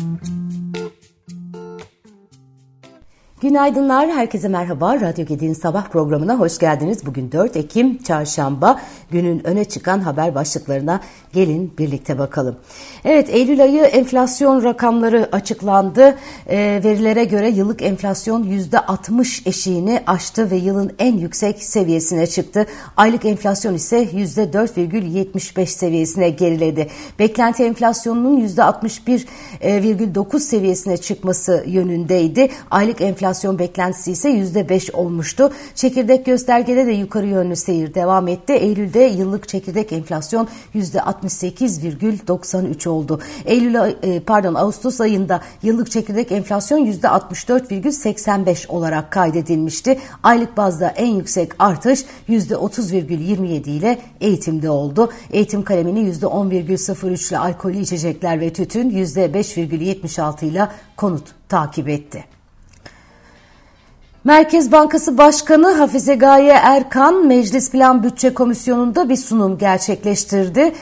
Mm-hmm. Günaydınlar, herkese merhaba. Radyo Gedi'nin sabah programına hoş geldiniz. Bugün 4 Ekim Çarşamba. Günün öne çıkan haber başlıklarına gelin birlikte bakalım. Evet, Eylül ayı enflasyon rakamları açıklandı. E, verilere göre yıllık enflasyon %60 eşiğini aştı ve yılın en yüksek seviyesine çıktı. Aylık enflasyon ise %4,75 seviyesine geriledi. Beklenti enflasyonunun %61,9 seviyesine çıkması yönündeydi. Aylık enflasyon enflasyon beklentisi ise %5 olmuştu. Çekirdek göstergede de yukarı yönlü seyir devam etti. Eylül'de yıllık çekirdek enflasyon %68,93 oldu. Eylül e, pardon Ağustos ayında yıllık çekirdek enflasyon %64,85 olarak kaydedilmişti. Aylık bazda en yüksek artış %30,27 ile eğitimde oldu. Eğitim kalemini %10,03 ile alkolü içecekler ve tütün %5,76 ile konut takip etti. Merkez Bankası Başkanı Hafize Gaye Erkan Meclis Plan Bütçe Komisyonu'nda bir sunum gerçekleştirdi.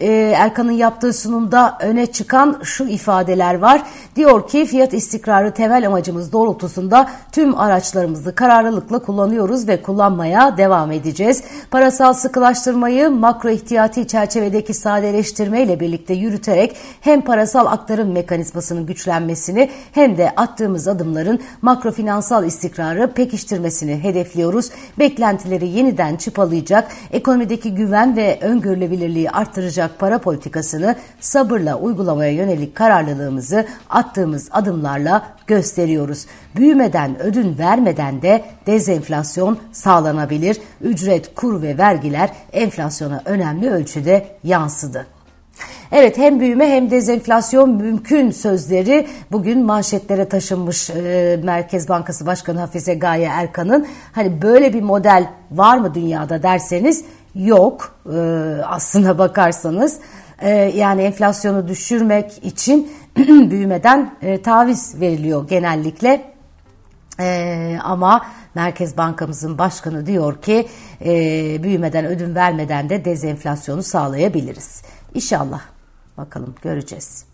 E, Erkan'ın yaptığı sunumda öne çıkan şu ifadeler var. Diyor ki fiyat istikrarı temel amacımız doğrultusunda tüm araçlarımızı kararlılıkla kullanıyoruz ve kullanmaya devam edeceğiz. Parasal sıkılaştırmayı makro ihtiyati çerçevedeki sadeleştirme ile birlikte yürüterek hem parasal aktarım mekanizmasının güçlenmesini hem de attığımız adımların makro finansal istikrarı istikrarı pekiştirmesini hedefliyoruz. Beklentileri yeniden çıpalayacak, ekonomideki güven ve öngörülebilirliği arttıracak para politikasını sabırla uygulamaya yönelik kararlılığımızı attığımız adımlarla gösteriyoruz. Büyümeden, ödün vermeden de dezenflasyon sağlanabilir. Ücret, kur ve vergiler enflasyona önemli ölçüde yansıdı. Evet hem büyüme hem dezenflasyon mümkün sözleri bugün manşetlere taşınmış e, Merkez Bankası Başkanı Hafize Gaye Erkan'ın. Hani böyle bir model var mı dünyada derseniz yok e, aslına bakarsanız. E, yani enflasyonu düşürmek için büyümeden e, taviz veriliyor genellikle. Ee, ama Merkez Bankamızın başkanı diyor ki e, büyümeden ödün vermeden de dezenflasyonu sağlayabiliriz. İnşallah. Bakalım göreceğiz.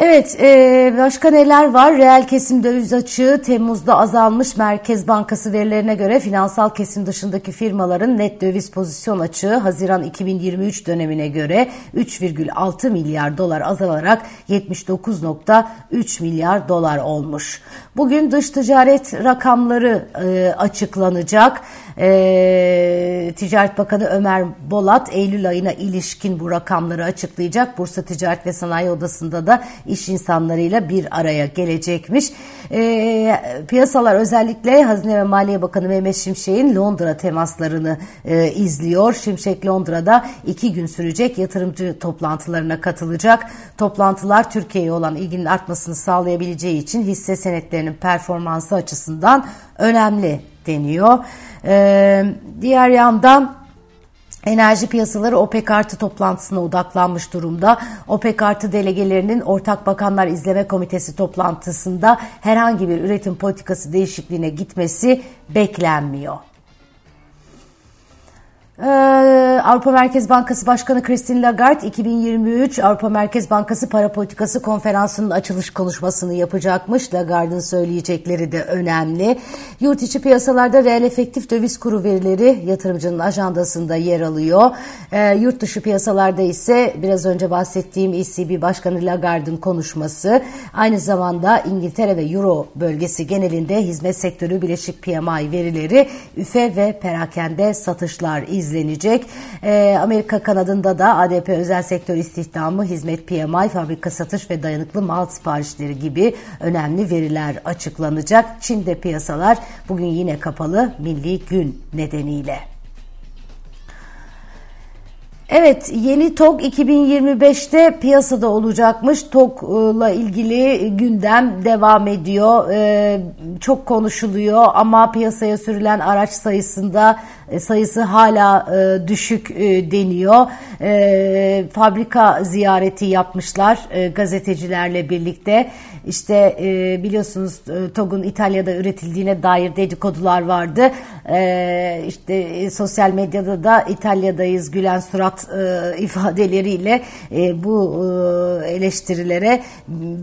Evet, e, başka neler var? Reel kesim döviz açığı Temmuz'da azalmış. Merkez Bankası verilerine göre finansal kesim dışındaki firmaların net döviz pozisyon açığı Haziran 2023 dönemine göre 3,6 milyar dolar azalarak 79.3 milyar dolar olmuş. Bugün dış ticaret rakamları e, açıklanacak. E, Ticaret Bakanı Ömer Bolat Eylül ayına ilişkin bu rakamları açıklayacak. Bursa Ticaret ve Sanayi Odası'nda da iş insanlarıyla bir araya gelecekmiş. E, piyasalar özellikle Hazine ve Maliye Bakanı Mehmet Şimşek'in Londra temaslarını e, izliyor. Şimşek Londra'da iki gün sürecek yatırımcı toplantılarına katılacak. Toplantılar Türkiye'ye olan ilginin artmasını sağlayabileceği için hisse senetlerinin performansı açısından önemli deniyor. Ee, diğer yandan Enerji piyasaları OPEC artı toplantısına odaklanmış durumda. OPEC artı delegelerinin Ortak Bakanlar İzleme Komitesi toplantısında herhangi bir üretim politikası değişikliğine gitmesi beklenmiyor. Ee, Avrupa Merkez Bankası Başkanı Christine Lagarde 2023 Avrupa Merkez Bankası Para Politikası Konferansı'nın açılış konuşmasını yapacakmış. Lagarde'ın söyleyecekleri de önemli. Yurt içi piyasalarda reel efektif döviz kuru verileri yatırımcının ajandasında yer alıyor. Ee, yurt dışı piyasalarda ise biraz önce bahsettiğim ECB Başkanı Lagarde'ın konuşması aynı zamanda İngiltere ve Euro bölgesi genelinde hizmet sektörü bileşik PMI verileri üfe ve perakende satışlar izleniyor izlenecek. E, Amerika kanadında da ADP özel sektör istihdamı, hizmet PMI, fabrika satış ve dayanıklı mal siparişleri gibi önemli veriler açıklanacak. Çin'de piyasalar bugün yine kapalı milli gün nedeniyle. Evet yeni TOG 2025'te piyasada olacakmış. TOG'la ilgili gündem devam ediyor. Ee, çok konuşuluyor ama piyasaya sürülen araç sayısında e, sayısı hala e, düşük e, deniyor. E, fabrika ziyareti yapmışlar gazetecilerle birlikte. İşte e, biliyorsunuz e, TOG'un İtalya'da üretildiğine dair dedikodular vardı. E, işte e, sosyal medyada da İtalya'dayız gülen surat e, ifadeleriyle e, bu e, eleştirilere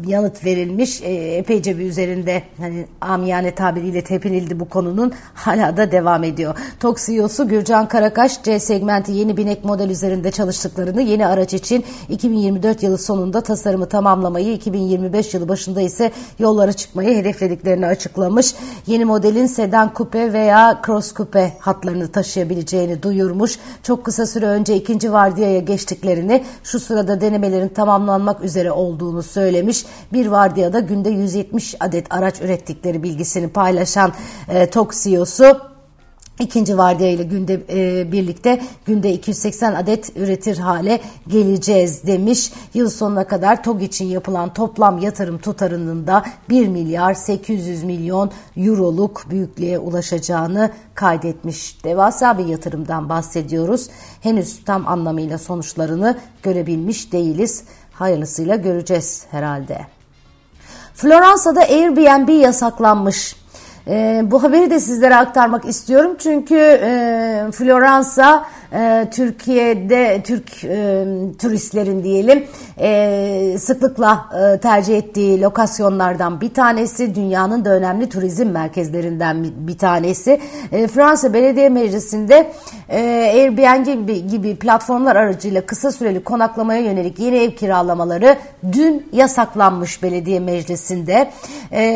yanıt verilmiş. E, epeyce bir üzerinde hani amiyane tabiriyle tepinildi bu konunun. Hala da devam ediyor. TOG CEO'su Gürcan Karakaş C segmenti yeni binek model üzerinde çalıştıklarını yeni araç için 2024 yılı sonunda tasarımı tamamlamayı 2025 yılı başında başında ise yollara çıkmayı hedeflediklerini açıklamış. Yeni modelin sedan kupe veya cross kupe hatlarını taşıyabileceğini duyurmuş. Çok kısa süre önce ikinci vardiyaya geçtiklerini, şu sırada denemelerin tamamlanmak üzere olduğunu söylemiş. Bir vardiyada günde 170 adet araç ürettikleri bilgisini paylaşan e, TOK CEO'su İkinci vardiya ile günde e, birlikte günde 280 adet üretir hale geleceğiz demiş. Yıl sonuna kadar TOG için yapılan toplam yatırım tutarının da 1 milyar 800 milyon euroluk büyüklüğe ulaşacağını kaydetmiş. Devasa bir yatırımdan bahsediyoruz. Henüz tam anlamıyla sonuçlarını görebilmiş değiliz. Hayırlısıyla göreceğiz herhalde. Floransa'da Airbnb yasaklanmış. E, bu haberi de sizlere aktarmak istiyorum. Çünkü e, Floransa e, Türkiye'de Türk e, turistlerin diyelim e, sıklıkla e, tercih ettiği lokasyonlardan bir tanesi dünyanın da önemli turizm merkezlerinden bir, tanesi. Fransa Belediye Meclisi'nde Airbnb gibi, platformlar aracıyla kısa süreli konaklamaya yönelik yeni ev kiralamaları dün yasaklanmış belediye meclisinde.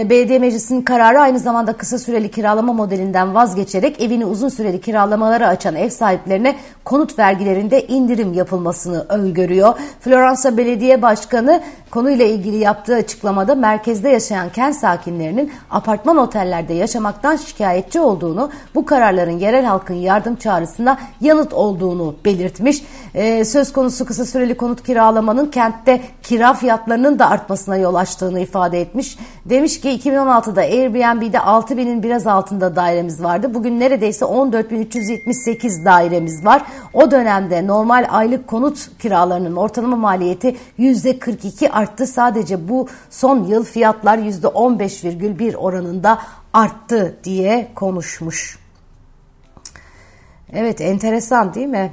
Belediye meclisinin kararı aynı zamanda kısa süreli kiralama modelinden vazgeçerek evini uzun süreli kiralamaları açan ev sahiplerine konut vergilerinde indirim yapılmasını öngörüyor. Floransa Belediye Başkanı konuyla ilgili yaptığı açıklamada merkezde yaşayan kent sakinlerinin apartman otellerde yaşamaktan şikayetçi olduğunu, bu kararların yerel halkın yardım çağrısına yanıt olduğunu belirtmiş. Ee, söz konusu kısa süreli konut kiralamanın kentte kira fiyatlarının da artmasına yol açtığını ifade etmiş. Demiş ki 2016'da Airbnb'de 6000'in biraz altında dairemiz vardı. Bugün neredeyse 14.378 dairemiz var. O dönemde normal aylık konut kiralarının ortalama maliyeti %42 arttı. Sadece bu son yıl fiyatlar %15,1 oranında arttı diye konuşmuş. Evet enteresan değil mi?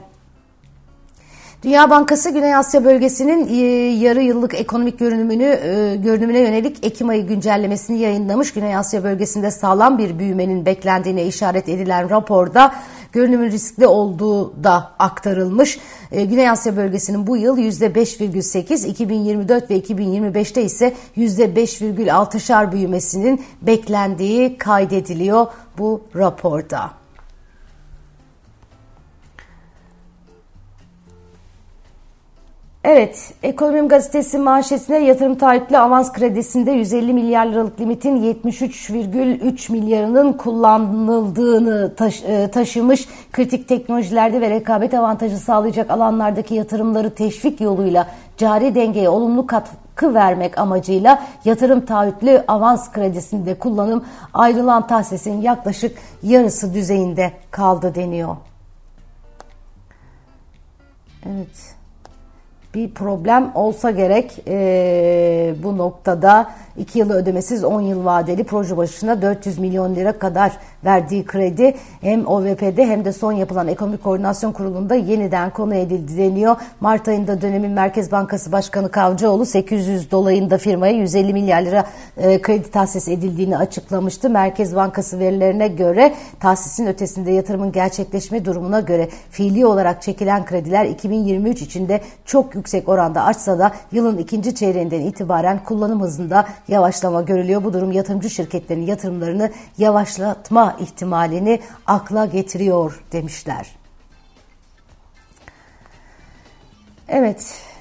Dünya Bankası Güney Asya bölgesinin e, yarı yıllık ekonomik görünümünü e, görünümüne yönelik Ekim ayı güncellemesini yayınlamış. Güney Asya bölgesinde sağlam bir büyümenin beklendiğine işaret edilen raporda görünümün riskli olduğu da aktarılmış. E, Güney Asya bölgesinin bu yıl %5,8, 2024 ve 2025'te ise %5,6'şar büyümesinin beklendiği kaydediliyor bu raporda. Evet, Ekonomim Gazetesi manşetine yatırım taahhütlü avans kredisinde 150 milyar liralık limitin 73,3 milyarının kullanıldığını taş, e, taşımış. Kritik teknolojilerde ve rekabet avantajı sağlayacak alanlardaki yatırımları teşvik yoluyla cari dengeye olumlu katkı vermek amacıyla yatırım taahhütlü avans kredisinde kullanım ayrılan tahsisin yaklaşık yarısı düzeyinde kaldı deniyor. Evet bir problem olsa gerek e, bu noktada 2 yılı ödemesiz 10 yıl vadeli proje başına 400 milyon lira kadar verdiği kredi hem OVP'de hem de son yapılan Ekonomik Koordinasyon Kurulu'nda yeniden konu edildi deniyor. Mart ayında dönemin Merkez Bankası Başkanı Kavcıoğlu 800 dolayında firmaya 150 milyar lira e, kredi tahsis edildiğini açıklamıştı. Merkez Bankası verilerine göre tahsisin ötesinde yatırımın gerçekleşme durumuna göre fiili olarak çekilen krediler 2023 içinde çok yüksek oranda artsa da yılın ikinci çeyreğinden itibaren kullanım hızında yavaşlama görülüyor. Bu durum yatırımcı şirketlerin yatırımlarını yavaşlatma ihtimalini akla getiriyor demişler. Evet.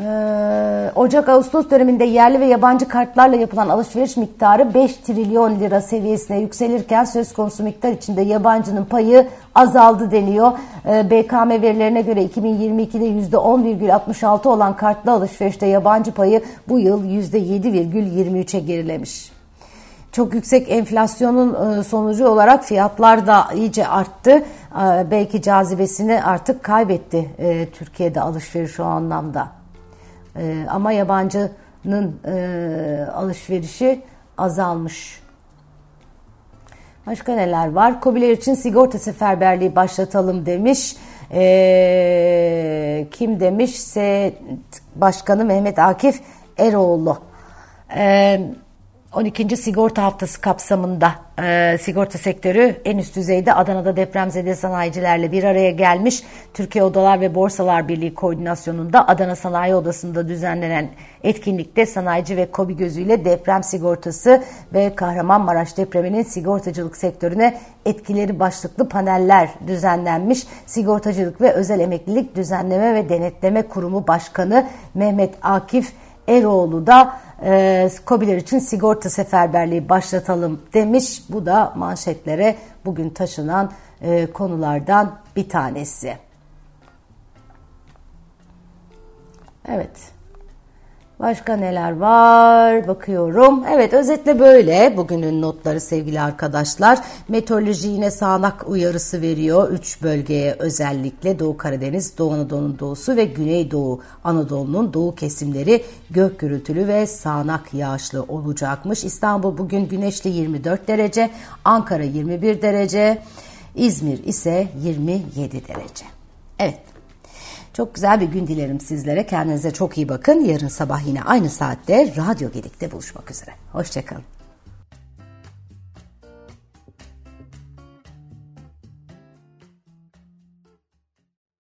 Ee, Ocak-Ağustos döneminde yerli ve yabancı kartlarla yapılan alışveriş miktarı 5 trilyon lira seviyesine yükselirken söz konusu miktar içinde yabancının payı azaldı deniyor. Ee, BKM verilerine göre 2022'de %10,66 olan kartlı alışverişte yabancı payı bu yıl %7,23'e gerilemiş. çok yüksek enflasyonun e, sonucu olarak fiyatlar da iyice arttı. E, belki cazibesini artık kaybetti e, Türkiye'de alışveriş o anlamda. Ama yabancının alışverişi azalmış. Başka neler var? Kobiler için sigorta seferberliği başlatalım demiş. Ee, kim demiş? Başkanı Mehmet Akif Eroğlu. Ee, 12. sigorta haftası kapsamında e, sigorta sektörü en üst düzeyde Adana'da depremzede sanayicilerle bir araya gelmiş. Türkiye Odalar ve Borsalar Birliği koordinasyonunda Adana Sanayi Odası'nda düzenlenen etkinlikte sanayici ve kobi gözüyle deprem sigortası ve Kahramanmaraş depreminin sigortacılık sektörüne etkileri başlıklı paneller düzenlenmiş. Sigortacılık ve Özel Emeklilik Düzenleme ve Denetleme Kurumu Başkanı Mehmet Akif Eroğlu da e, COBİ'ler için sigorta seferberliği başlatalım demiş. Bu da manşetlere bugün taşınan e, konulardan bir tanesi. Evet. Başka neler var? Bakıyorum. Evet özetle böyle bugünün notları sevgili arkadaşlar. Meteoroloji yine sağanak uyarısı veriyor. Üç bölgeye özellikle Doğu Karadeniz, Doğu Anadolu'nun doğusu ve Güneydoğu Anadolu'nun doğu kesimleri gök gürültülü ve sağanak yağışlı olacakmış. İstanbul bugün güneşli 24 derece, Ankara 21 derece, İzmir ise 27 derece. Evet çok güzel bir gün dilerim sizlere. Kendinize çok iyi bakın. Yarın sabah yine aynı saatte Radyo Gedik'te buluşmak üzere. Hoşçakalın.